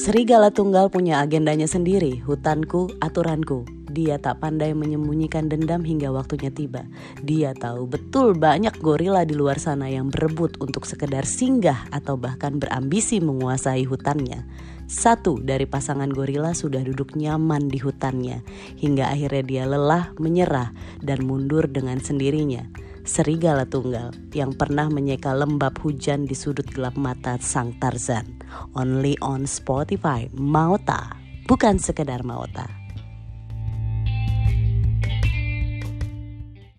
Serigala tunggal punya agendanya sendiri, hutanku, aturanku. Dia tak pandai menyembunyikan dendam hingga waktunya tiba. Dia tahu betul banyak gorila di luar sana yang berebut untuk sekedar singgah atau bahkan berambisi menguasai hutannya. Satu dari pasangan gorila sudah duduk nyaman di hutannya, hingga akhirnya dia lelah, menyerah, dan mundur dengan sendirinya serigala tunggal yang pernah menyeka lembab hujan di sudut gelap mata sang Tarzan. Only on Spotify, Mauta, bukan sekedar Mauta.